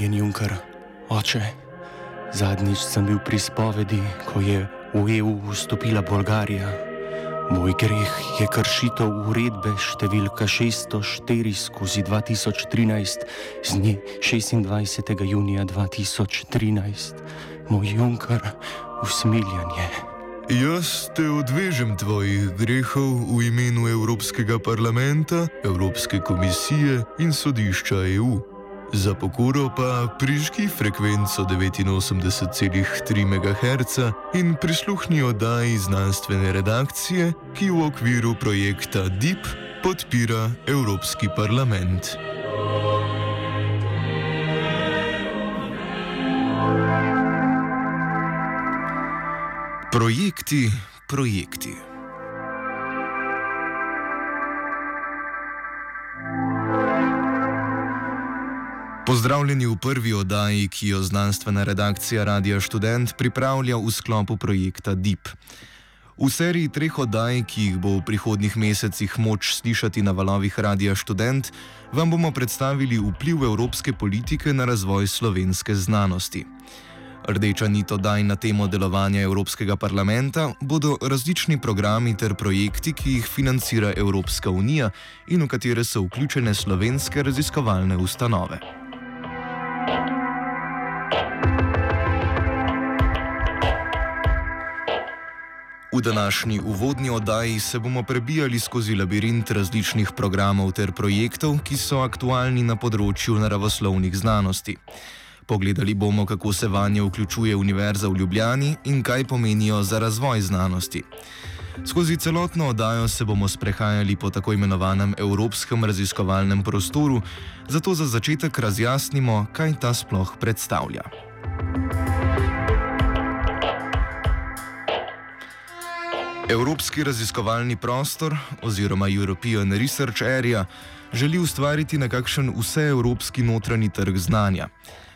Dragocaljen Junker, oče, zadnjič sem bil pri spovedi, ko je v EU vstopila Bolgarija. Moj greh je kršitev uredbe številka 604 skozi 2013 z dne 26. junija 2013. Moj Junker, usmiljanje. Jaz te odvežem tvojih grehov v imenu Evropskega parlamenta, Evropske komisije in sodišča EU. Za pokoro pa prižgi frekvenco 89,3 MHz in prisluhni oddaji znanstvene redakcije, ki v okviru projekta DIP podpira Evropski parlament. Projekti, projekti. Pozdravljeni v prvi oddaji, ki jo znanstvena redakcija Radia Student pripravlja v sklopu projekta DIP. V seriji treh oddaj, ki jih bo v prihodnjih mesecih moč slišati na valovih Radia Student, vam bomo predstavili vpliv evropske politike na razvoj slovenske znanosti. Rdeča nit oddaj na temo delovanja Evropskega parlamenta bodo različni programi ter projekti, ki jih financira Evropska unija in v katere so vključene slovenske raziskovalne ustanove. V današnji uvodni oddaji se bomo prebijali skozi labirint različnih programov ter projektov, ki so aktualni na področju naravoslovnih znanosti. Pogledali bomo, kako se vanje vključuje Univerza v Ljubljani in kaj pomenijo za razvoj znanosti. Skozi celotno oddajo se bomo sprehajali po tako imenovanem Evropskem raziskovalnem prostoru, zato za začetek razjasnimo, kaj ta sploh predstavlja. Evropski raziskovalni prostor oziroma European Research Area želi ustvariti nekakšen vseevropski notranji trg znanja.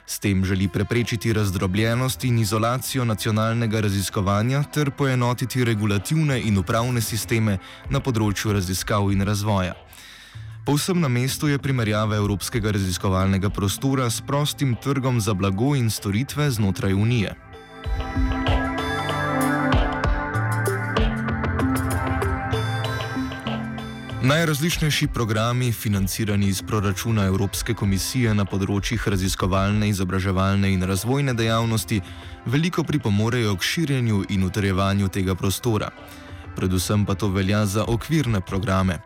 S tem želi preprečiti razdrobljenost in izolacijo nacionalnega raziskovanja ter poenotiti regulativne in upravne sisteme na področju raziskav in razvoja. Povsem na mestu je primerjava Evropskega raziskovalnega prostora s prostim trgom za blago in storitve znotraj Unije. Najrazličnejši programi, financirani iz proračuna Evropske komisije na področjih raziskovalne, izobraževalne in razvojne dejavnosti, veliko pripomorejo k širjenju in utrjevanju tega prostora. Predvsem pa to velja za okvirne programe.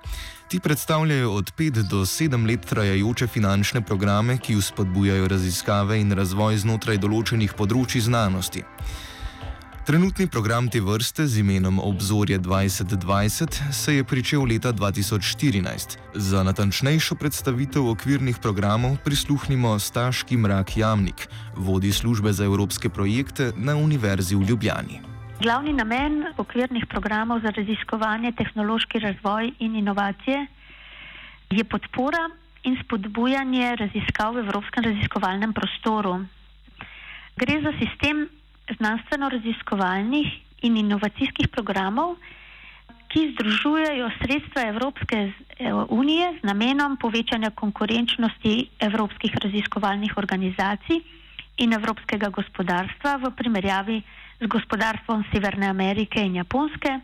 Ti predstavljajo od 5 do 7 let trajajoče finančne programe, ki vzpodbujajo raziskave in razvoj znotraj določenih področji znanosti. Trenutni program te vrste z imenom Obzorje 2020 se je pričel leta 2014. Za natančnejšo predstavitev okvirnih programov prisluhnimo Staški Mrak Jamnik, vodi službe za evropske projekte na Univerzi v Ljubljani. Glavni namen okvirnih programov za raziskovanje, tehnološki razvoj in inovacije je podpora in spodbujanje raziskav v evropskem raziskovalnem prostoru. Gre za sistem znanstveno-raziskovalnih in inovacijskih programov, ki združujejo sredstva Evropske eh, unije z namenom povečanja konkurenčnosti evropskih raziskovalnih organizacij in evropskega gospodarstva v primerjavi z gospodarstvom Severne Amerike in Japonske,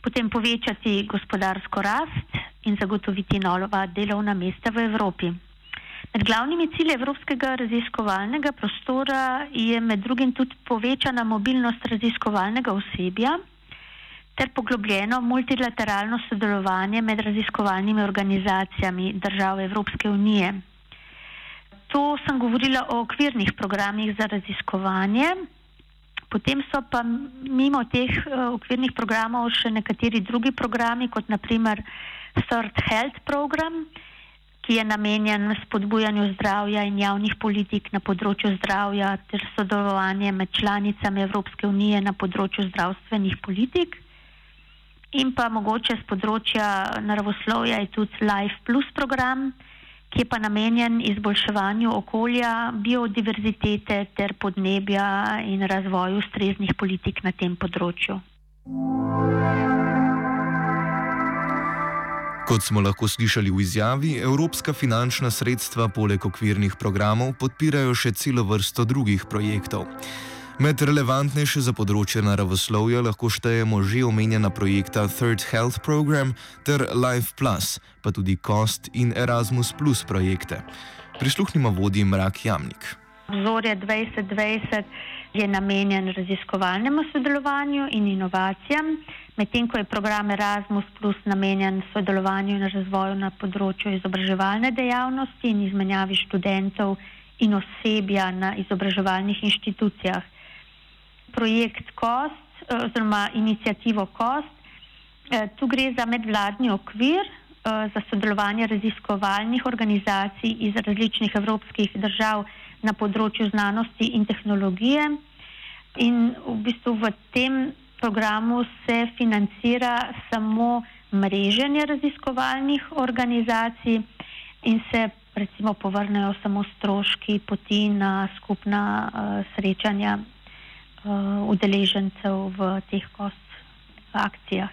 potem povečati gospodarsko rast in zagotoviti nova delovna mesta v Evropi. Med glavnimi cilji Evropskega raziskovalnega prostora je med drugim tudi povečana mobilnost raziskovalnega osebja ter poglobljeno multilateralno sodelovanje med raziskovalnimi organizacijami držav Evropske unije. To sem govorila o okvirnih programih za raziskovanje. Potem so pa mimo teh uh, okvirnih programov še nekateri drugi programi, kot naprimer Third Health Program, ki je namenjen spodbujanju zdravja in javnih politik na področju zdravja ter sodelovanje med članicami Evropske unije na področju zdravstvenih politik. In pa mogoče z področja naravoslovja je tudi Life Plus program, ki je pa namenjen izboljševanju okolja, biodiverzitete ter podnebja in razvoju ustreznih politik na tem področju. Kot smo lahko slišali v izjavi, evropska finančna sredstva poleg okvirnih programov podpirajo še celo vrsto drugih projektov. Med relevantnejše za področje naravoslovja lahko štejemo že omenjena projekta Third Health Program ter Life Plus, pa tudi Cost in Erasmus Plus projekte. Prisluhnimo vodji Mrak Jamnik. Vzorje 2020 je namenjen raziskovalnemu sodelovanju in inovacijam medtem ko je program Erasmus Plus namenjen sodelovanju in razvoju na področju izobraževalne dejavnosti in izmenjavi študentov in osebja na izobraževalnih inštitucijah. Projekt COST eh, oziroma inicijativo COST, eh, tu gre za medvladni okvir eh, za sodelovanje raziskovalnih organizacij iz različnih evropskih držav na področju znanosti in tehnologije. In v bistvu v tem programu se financira samo mreženje raziskovalnih organizacij in se recimo povrnejo samo stroški poti na skupna uh, srečanja uh, udeležencev v teh kost akcijah.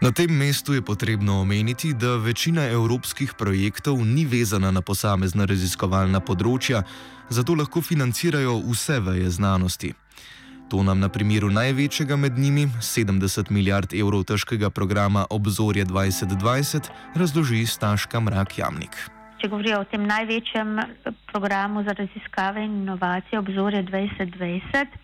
Na tem mestu je potrebno omeniti, da večina evropskih projektov ni vezana na posamezna raziskovalna področja, zato lahko financirajo vse veje znanosti. To nam na primeru največjega med njimi, 70 milijard evrov težkega programa Obzorje 2020, razloži Staška Mrak Jamnik. Če govorijo o tem največjem programu za raziskave in inovacije Obzorje 2020,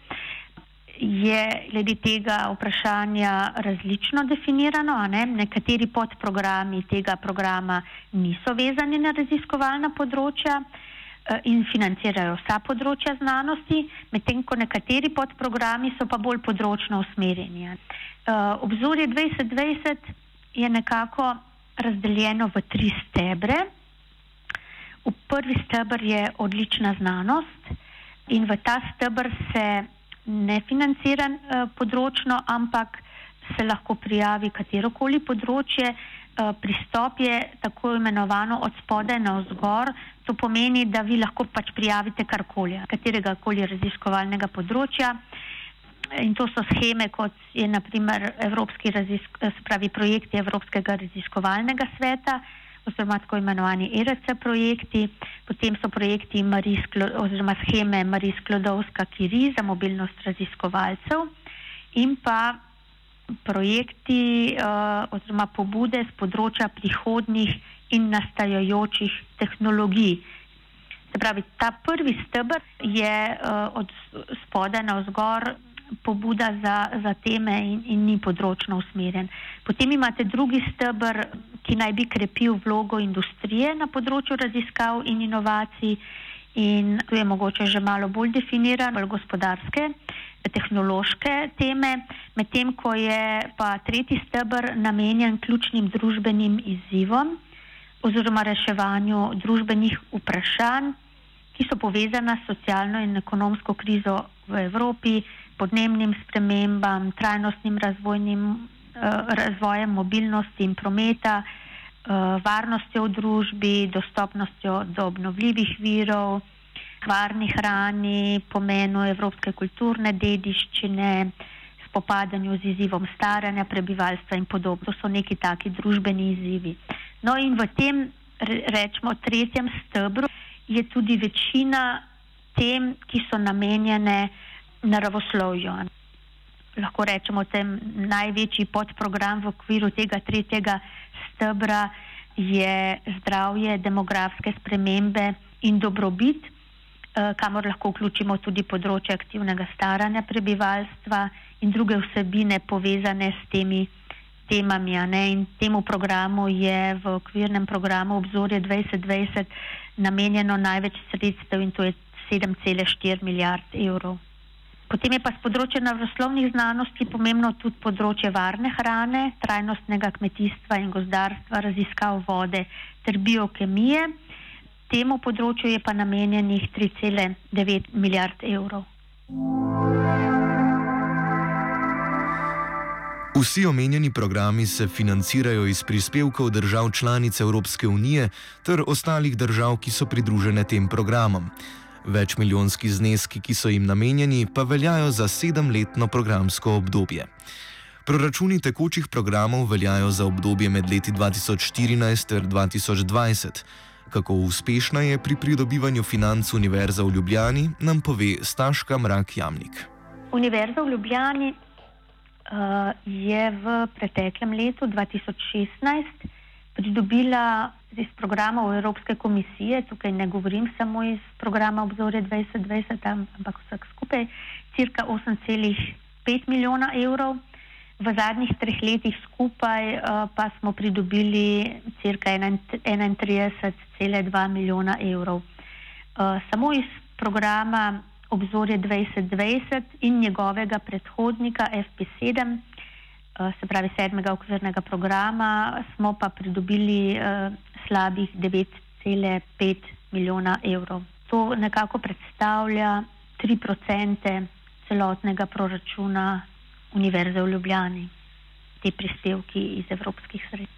je glede tega vprašanja različno definirano. Ne? Nekateri podprogrami tega programa niso vezani na raziskovalna področja eh, in financirajo vsa področja znanosti, medtem ko nekateri podprogrami so pa bolj področno usmerjeni. Eh, obzorje 2020 je nekako razdeljeno v tri stebre. V prvi stebr je odlična znanost in v ta stebr se nefinanciran uh, področno, ampak se lahko prijavi katerokoli področje. Uh, pristop je tako imenovano od spodaj na vzgor. To pomeni, da vi lahko pač prijavite karkoli, katerega koli raziskovalnega področja. In to so scheme, kot je naprimer Evropski razisk, spravi projekti Evropskega raziskovalnega sveta, uh, oziroma tako imenovani ERC projekti, potem so projekti Marisklo, oziroma scheme Marijs Klodovska Kiri za mobilnost raziskovalcev in pa projekti uh, oziroma pobude z področja prihodnih in nastajajočih tehnologij. Se pravi, ta prvi stebr je uh, od spoda na vzgor pobuda za, za teme in, in ni področno usmerjen. Potem imate drugi stebr, ki naj bi krepil vlogo industrije na področju raziskav in inovacij in tu je mogoče že malo bolj definiran, bolj gospodarske, tehnološke teme, medtem ko je pa tretji stebr namenjen ključnim družbenim izzivom oziroma reševanju družbenih vprašanj, ki so povezana s socialno in ekonomsko krizo v Evropi, podnebnim spremembam, trajnostnim razvojnim, uh, razvojem mobilnosti in prometa, uh, varnostjo v družbi, dostopnostjo do obnovljivih virov, varni hrani, pomenu evropske kulturne dediščine, spopadanju z izzivom staranja prebivalstva in podobno. To so neki taki družbeni izzivi. No in v tem, rečemo, tretjem stebru je tudi večina tem, ki so namenjene naravoslovju. Lahko rečemo, da je največji podprogram v okviru tega tretjega stebra zdravje, demografske spremembe in dobrobit, eh, kamor lahko vključimo tudi področje aktivnega staranja prebivalstva in druge vsebine povezane s temi temami. In temu programu je v okvirnem programu obzorje 2020 namenjeno največ sredstev in to je 7,4 milijard evrov. Potem je pa z področja naravoslovnih znanosti pomembno tudi področje varne hrane, trajnostnega kmetijstva in gozdarstva, raziskav vode ter biokemije. Temu področju je pa namenjenih 3,9 milijard evrov. Vsi omenjeni programi se financirajo iz prispevkov držav članic Evropske unije ter ostalih držav, ki so pridružene tem programom. Večmilijonski zneski, ki so jim namenjeni, pa veljajo za sedemletno programsko obdobje. Proračuni tekočih programov veljajo za obdobje med leti 2014 in 2020. Kako uspešna je pri pridobivanju financ Univerza v Ljubljani, nam pove Staška Mrak Jamnik. Univerza v Ljubljani uh, je v preteklem letu 2016 pridobila iz programov Evropske komisije, tukaj ne govorim samo iz programa Obzorje 2020, ampak vsak skupaj, cirka 8,5 milijona evrov. V zadnjih treh letih skupaj uh, pa smo pridobili cirka 31,2 milijona evrov. Uh, samo iz programa Obzorje 2020 in njegovega predhodnika FP7, uh, se pravi sedmega okvirnega programa, smo pa pridobili uh, slabih 9,5 milijona evrov. To nekako predstavlja 3% celotnega proračuna Univerze v Ljubljani, te prispevki iz evropskih sredstev.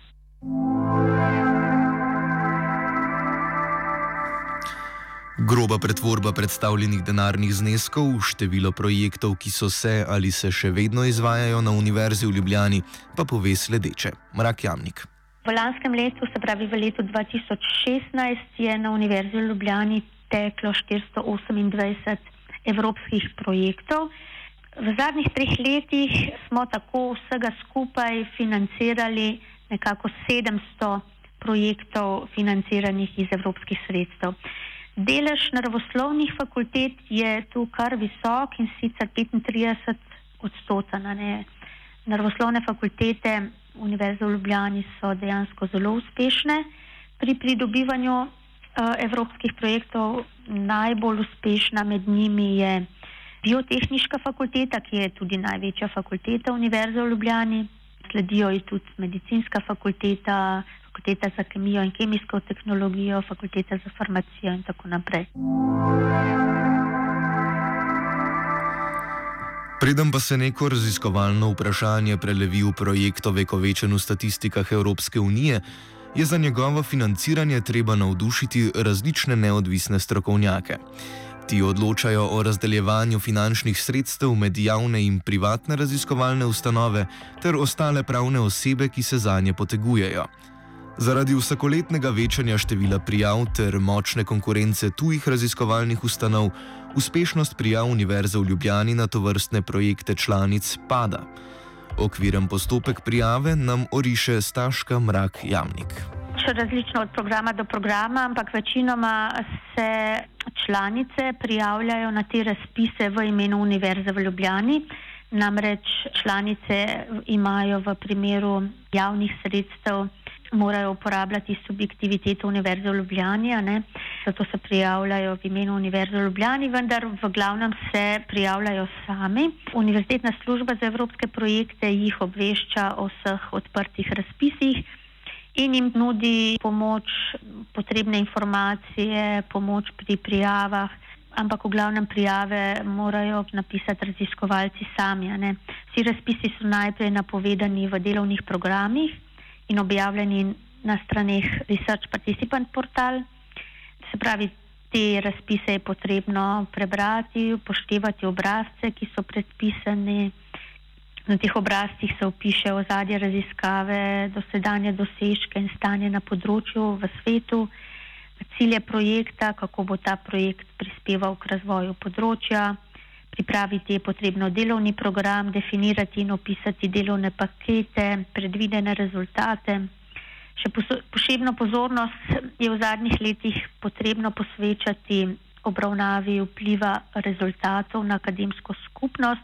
Groba pretvorba predstavljenih denarnih zneskov v število projektov, ki so se ali se še vedno izvajajo na Univerzi v Ljubljani, pa pove sledeče: Mrak Jamnik. V lanskem letu, se pravi v letu 2016, je na Univerzi v Ljubljani teklo 428 evropskih projektov. V zadnjih treh letih smo tako vsega skupaj financirali nekako 700 projektov financiranih iz evropskih sredstev. Delež naravoslovnih fakultet je tu kar visok in sicer 35 odstoten. Naravoslovne fakultete Univerze v Ljubljani so dejansko zelo uspešne pri pridobivanju uh, evropskih projektov. Najbolj uspešna med njimi je Biotehniška fakulteta, ki je tudi največja fakulteta Univerze v Ljubljani, sledijo ji tudi medicinska fakulteta, fakulteta za kemijo in kemijsko tehnologijo, fakulteta za farmacijo in tako naprej. Preden pa se neko raziskovalno vprašanje prelevi v projekt o vekovečenju statistikah Evropske unije, je za njegovo financiranje treba navdušiti različne neodvisne strokovnjake. Ti odločajo o razdeljevanju finančnih sredstev med javne in privatne raziskovalne ustanove ter ostale pravne osebe, ki se za nje potegujejo. Zaradi vsakoletnega večanja števila prijav ter močne konkurence tujih raziskovalnih ustanov, uspešnost prijav Univerze v Ljubljani na to vrstne projekte članic pada. Okviren postopek prijave nam oriše Staška Mrak Jamnik. Še različno od programa do programa, ampak večinoma se članice prijavljajo na te razpise v imenu Univerze v Ljubljani. Namreč članice imajo v primeru javnih sredstev, morajo uporabljati subjektiviteto Univerze v Ljubljani, zato se prijavljajo v imenu Univerze v Ljubljani, vendar v glavnem se prijavljajo sami. Univerzitetna služba za evropske projekte jih obvešča o vseh odprtih razpisih in jim nudi pomoč, potrebne informacije, pomoč pri prijavah, ampak v glavnem prijave morajo napisati raziskovalci sami. Vsi razpisi so najprej napovedani v delovnih programih in objavljeni na straneh Research Participant portal. Se pravi, te razpise je potrebno prebrati, upoštevati obrazce, ki so predpisani. Na teh obrazcih se opiše ozadje raziskave, dosedanje dosežke in stanje na področju v svetu, cilje projekta, kako bo ta projekt prispeval k razvoju področja. Pripraviti je potrebno delovni program, definirati in opisati delovne pakete, predvidene rezultate. Še posebno pozornost je v zadnjih letih potrebno posvečati obravnavi vpliva rezultatov na akademsko skupnost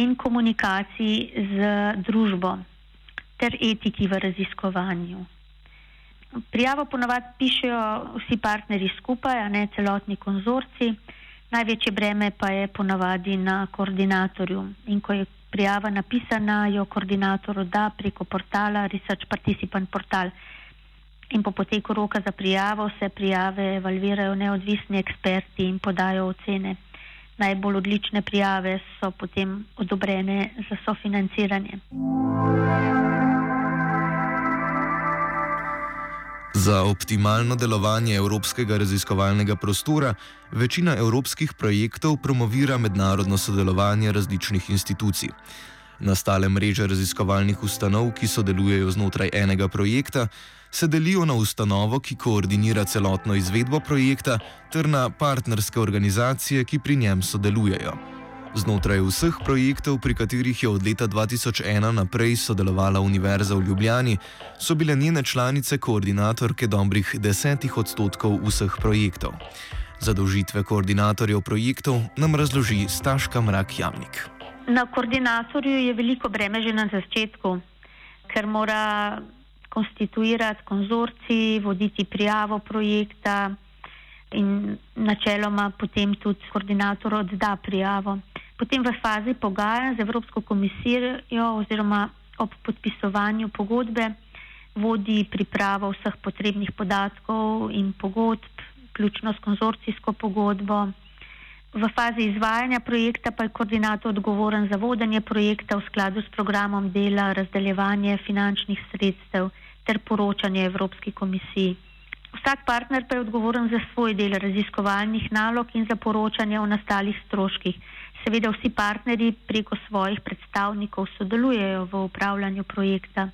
in komunikaciji z družbo ter etiki v raziskovanju. Prijavo ponovadi pišejo vsi partnerji skupaj, a ne celotni konzorci, največje breme pa je ponovadi na koordinatorju. In ko je prijava napisana, jo koordinator da preko portala Research Participant Portal. In po poteku roka za prijavo se prijave evalvirajo neodvisni eksperti in podajo ocene najbolj odlične prijave so potem odobrene za sofinanciranje. Za optimalno delovanje evropskega raziskovalnega prostora večina evropskih projektov promovira mednarodno sodelovanje različnih institucij. Nastale mreže raziskovalnih ustanov, ki sodelujejo znotraj enega projekta, se delijo na ustanovo, ki koordinira celotno izvedbo projekta, ter na partnerske organizacije, ki pri njem sodelujejo. Znotraj vseh projektov, pri katerih je od leta 2001 naprej sodelovala Univerza v Ljubljani, so bile njene članice koordinatorke dobrih desetih odstotkov vseh projektov. Zadolžitve koordinatorjev projektov nam razloži Staška Mrak Jamnik. Na koordinatorju je veliko breme že na začetku, ker mora konstituirati konzorci, voditi prijavo projekta in načeloma potem tudi koordinator odda prijavo. Potem v fazi pogajanj z Evropsko komisijo oziroma ob podpisovanju pogodbe vodi pripravo vseh potrebnih podatkov in pogodb, vključno s konzorcijsko pogodbo. V fazi izvajanja projekta pa je koordinator odgovoren za vodenje projekta v skladu s programom dela, razdeljevanje finančnih sredstev ter poročanje Evropski komisiji. Vsak partner pa je odgovoren za svoj del raziskovalnih nalog in za poročanje o nastalih stroških. Seveda vsi partnerji preko svojih predstavnikov sodelujejo v upravljanju projekta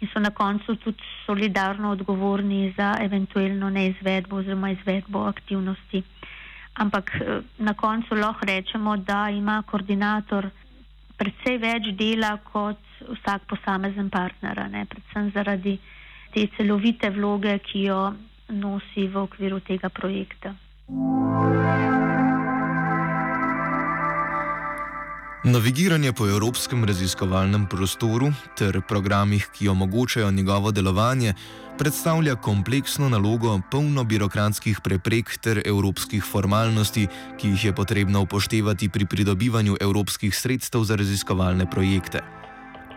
in so na koncu tudi solidarno odgovorni za eventualno neizvedbo oziroma izvedbo aktivnosti. Ampak eh, na koncu lahko rečemo, da ima koordinator predvsej več dela kot vsak posamezen partner, ne? predvsem zaradi te celovite vloge, ki jo nosi v okviru tega projekta. Navigiranje po evropskem raziskovalnem prostoru ter programih, ki omogočajo njegovo delovanje, predstavlja kompleksno nalogo, polno birokratskih preprek ter evropskih formalnosti, ki jih je potrebno upoštevati pri pridobivanju evropskih sredstev za raziskovalne projekte.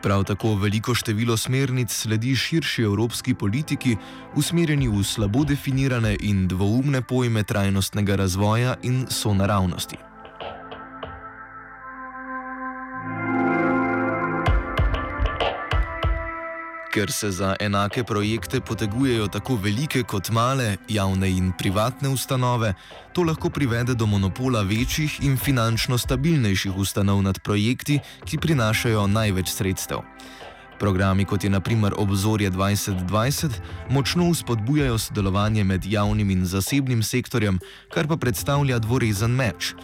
Prav tako veliko število smernic sledi širši evropski politiki, usmerjeni v slabo definirane in dvoumne pojme trajnostnega razvoja in sonaravnosti. Ker se za enake projekte potegujejo tako velike kot male, javne in privatne ustanove, to lahko privede do monopola večjih in finančno stabilnejših ustanov nad projekti, ki prinašajo največ sredstev. Programi kot je naprimer Obzorje 2020 močno spodbujajo sodelovanje med javnim in zasebnim sektorjem, kar pa predstavlja dvorezen meč.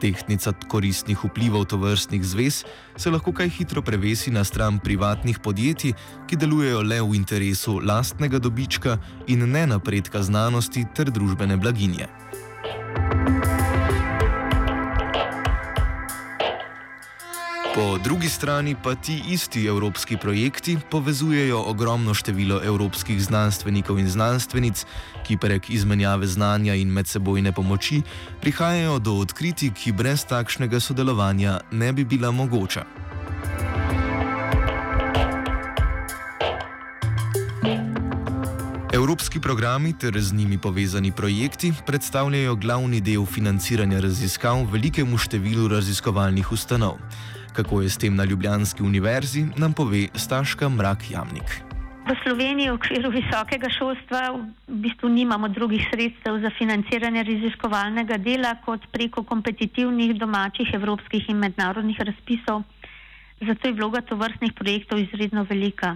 Tehnica koristnih vplivov tovrstnih zvez se lahko kaj hitro prevesi na stran privatnih podjetij, ki delujejo le v interesu lastnega dobička in ne napredka znanosti ter družbene blaginje. Po drugi strani pa ti isti evropski projekti povezujejo ogromno število evropskih znanstvenikov in znanstvenic, ki prek izmenjave znanja in medsebojne pomoči prihajajo do odkritij, ki brez takšnega sodelovanja ne bi bila mogoča. Evropski programi ter z njimi povezani projekti predstavljajo glavni del financiranja raziskav velikemu številu raziskovalnih ustanov. Kako je s tem na Ljubljanski univerzi, nam pove Staška Mrak Jamnik. V Sloveniji v okviru visokega šolstva v bistvu nimamo drugih sredstev za financiranje raziskovalnega dela kot preko kompetitivnih domačih evropskih in mednarodnih razpisov. Zato je vloga tovrstnih projektov izredno velika.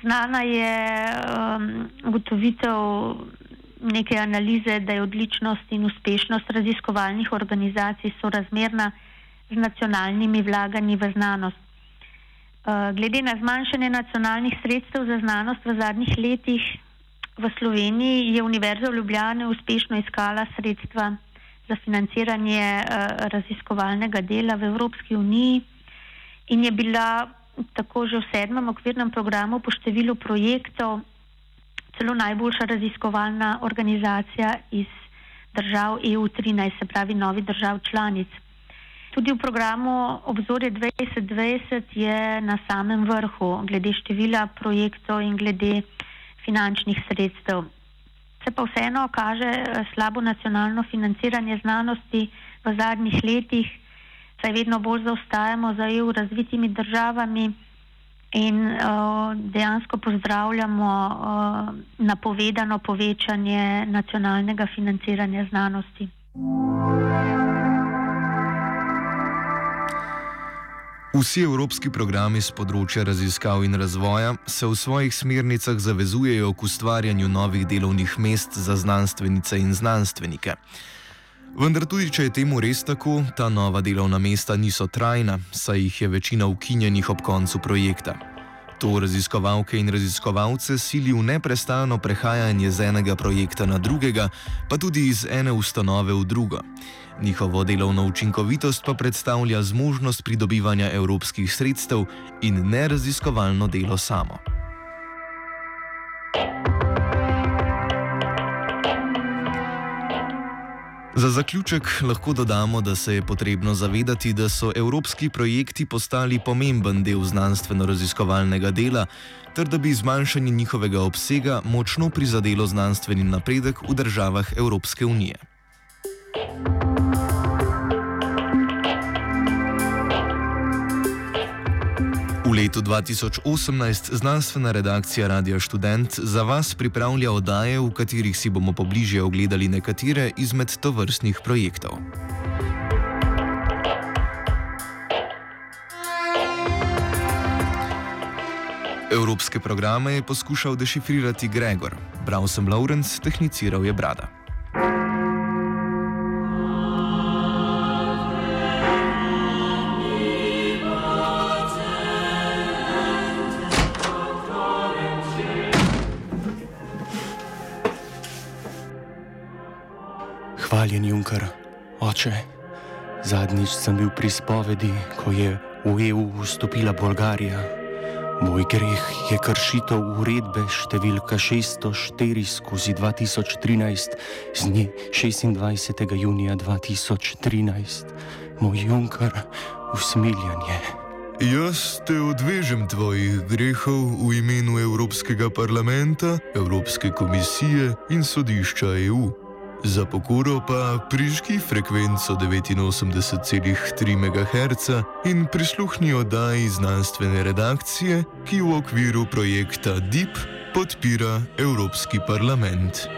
Znana je um, ugotovitev neke analize, da je odličnost in uspešnost raziskovalnih organizacij sorazmerna z nacionalnimi vlaganji v znanost. Eh, glede na zmanjšanje nacionalnih sredstev za znanost v zadnjih letih v Sloveniji je Univerza v Ljubljani uspešno iskala sredstva za financiranje eh, raziskovalnega dela v Evropski uniji in je bila tako že v sedmem okvirnem programu po številu projektov celo najboljša raziskovalna organizacija iz držav EU13, se pravi novih držav članic. Tudi v programu Obzorje 2020 je na samem vrhu glede števila projektov in glede finančnih sredstev. Se pa vseeno kaže eh, slabo nacionalno financiranje znanosti v zadnjih letih, saj vedno bolj zaostajamo za EU razvitimi državami in uh, dejansko pozdravljamo uh, napovedano povečanje nacionalnega financiranja znanosti. Vsi evropski programi z področja raziskav in razvoja se v svojih smernicah zavezujejo k ustvarjanju novih delovnih mest za znanstvenice in znanstvenike. Vendar tudi, če je temu res tako, ta nova delovna mesta niso trajna, saj jih je večina ukinjenih ob koncu projekta. To raziskovalke in raziskovalce sili v neprestano prehajanje z enega projekta na drugega, pa tudi iz ene ustanove v drugo. Njihovo delovno učinkovitost pa predstavlja zmožnost pridobivanja evropskih sredstev in ne raziskovalno delo samo. Za zaključek lahko dodamo, da se je potrebno zavedati, da so evropski projekti postali pomemben del znanstveno-raziskovalnega dela, ter da bi zmanjšanje njihovega obsega močno prizadelo znanstveni napredek v državah Evropske unije. V letu 2018 znanstvena redakcija Radia Student za vas pripravlja oddaje, v katerih si bomo pobliže ogledali nekatere izmed tovrstnih projektov. Evropske programe je poskušal dešifrirati Gregor, bral sem Lawrence, tehniciral je Brada. Hvaljen Junker, oče. Zadnjič sem bil pri spovedi, ko je v EU vstopila Bolgarija. Moj greh je kršitev uredbe številka 604 skozi 2013 z dne 26. junija 2013. Moj Junker, usmiljanje. Jaz te odvežem tvojih grehov v imenu Evropskega parlamenta, Evropske komisije in sodišča EU. Za pokoro pa prižgi frekvenco 89,3 MHz in prisluhni oddaji znanstvene redakcije, ki v okviru projekta DIP podpira Evropski parlament.